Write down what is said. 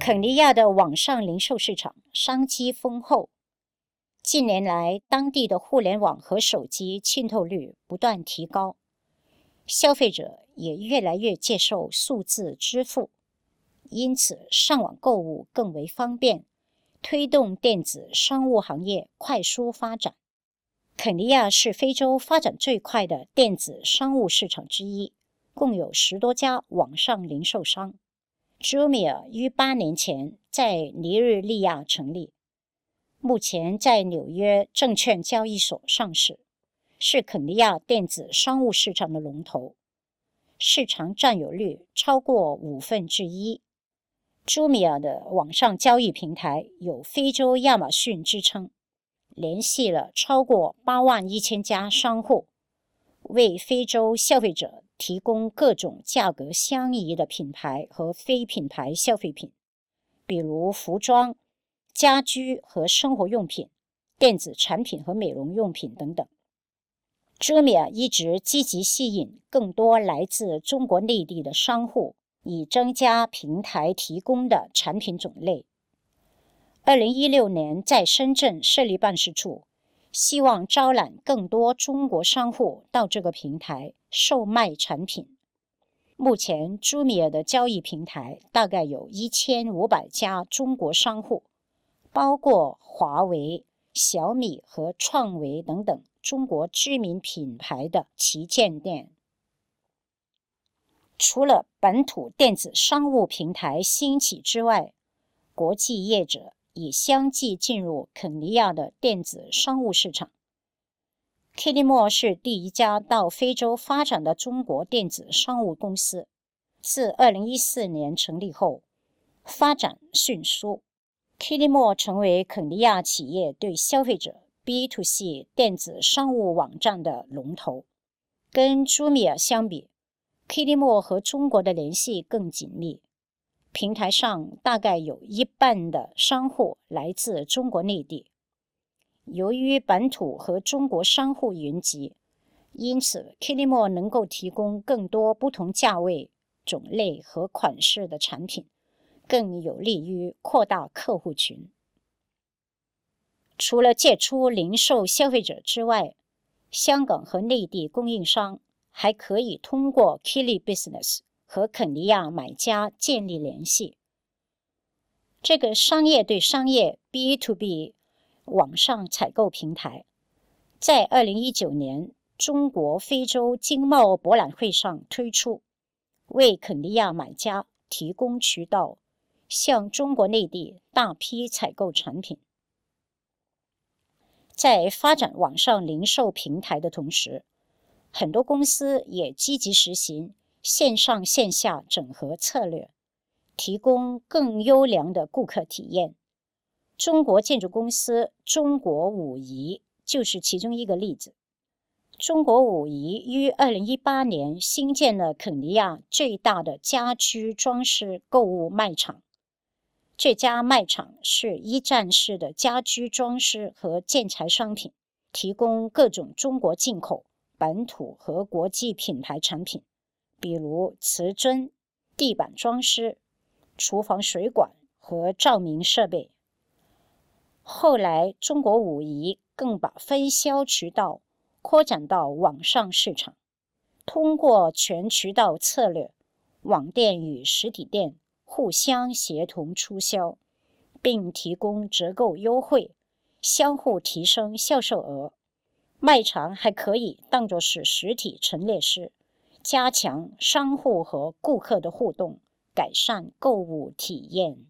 肯尼亚的网上零售市场商机丰厚。近年来，当地的互联网和手机浸透率不断提高，消费者也越来越接受数字支付，因此上网购物更为方便，推动电子商务行业快速发展。肯尼亚是非洲发展最快的电子商务市场之一，共有十多家网上零售商。Jumia 于八年前在尼日利亚成立。目前在纽约证券交易所上市，是肯尼亚电子商务市场的龙头，市场占有率超过五分之一。朱米尔的网上交易平台有“非洲亚马逊”之称，联系了超过八万一千家商户，为非洲消费者提供各种价格相宜的品牌和非品牌消费品，比如服装。家居和生活用品、电子产品和美容用品等等。Jumia 一直积极吸引更多来自中国内地的商户，以增加平台提供的产品种类。二零一六年在深圳设立办事处，希望招揽更多中国商户到这个平台售卖产品。目前，Jumia 的交易平台大概有一千五百家中国商户。包括华为、小米和创维等等中国知名品牌的旗舰店。除了本土电子商务平台兴起之外，国际业者也相继进入肯尼亚的电子商务市场。K i l i m o 是第一家到非洲发展的中国电子商务公司，自2014年成立后，发展迅速。k i l i m o 成为肯尼亚企业对消费者 B to C 电子商务网站的龙头。跟 Jumia 相比 k i l i m o 和中国的联系更紧密。平台上大概有一半的商户来自中国内地。由于本土和中国商户云集，因此 k i l i m o 能够提供更多不同价位、种类和款式的产品。更有利于扩大客户群。除了借出零售消费者之外，香港和内地供应商还可以通过 Kili Business 和肯尼亚买家建立联系。这个商业对商业 B to B 网上采购平台，在二零一九年中国非洲经贸博览会上推出，为肯尼亚买家提供渠道。向中国内地大批采购产品，在发展网上零售平台的同时，很多公司也积极实行线上线下整合策略，提供更优良的顾客体验。中国建筑公司中国武夷就是其中一个例子。中国武夷于二零一八年新建了肯尼亚最大的家居装饰购物卖场。这家卖场是一站式的家居装饰和建材商品，提供各种中国进口、本土和国际品牌产品，比如瓷砖、地板装饰、厨房水管和照明设备。后来，中国武夷更把分销渠道扩展到网上市场，通过全渠道策略，网店与实体店。互相协同促销，并提供折扣优惠，相互提升销售额。卖场还可以当作是实体陈列室，加强商户和顾客的互动，改善购物体验。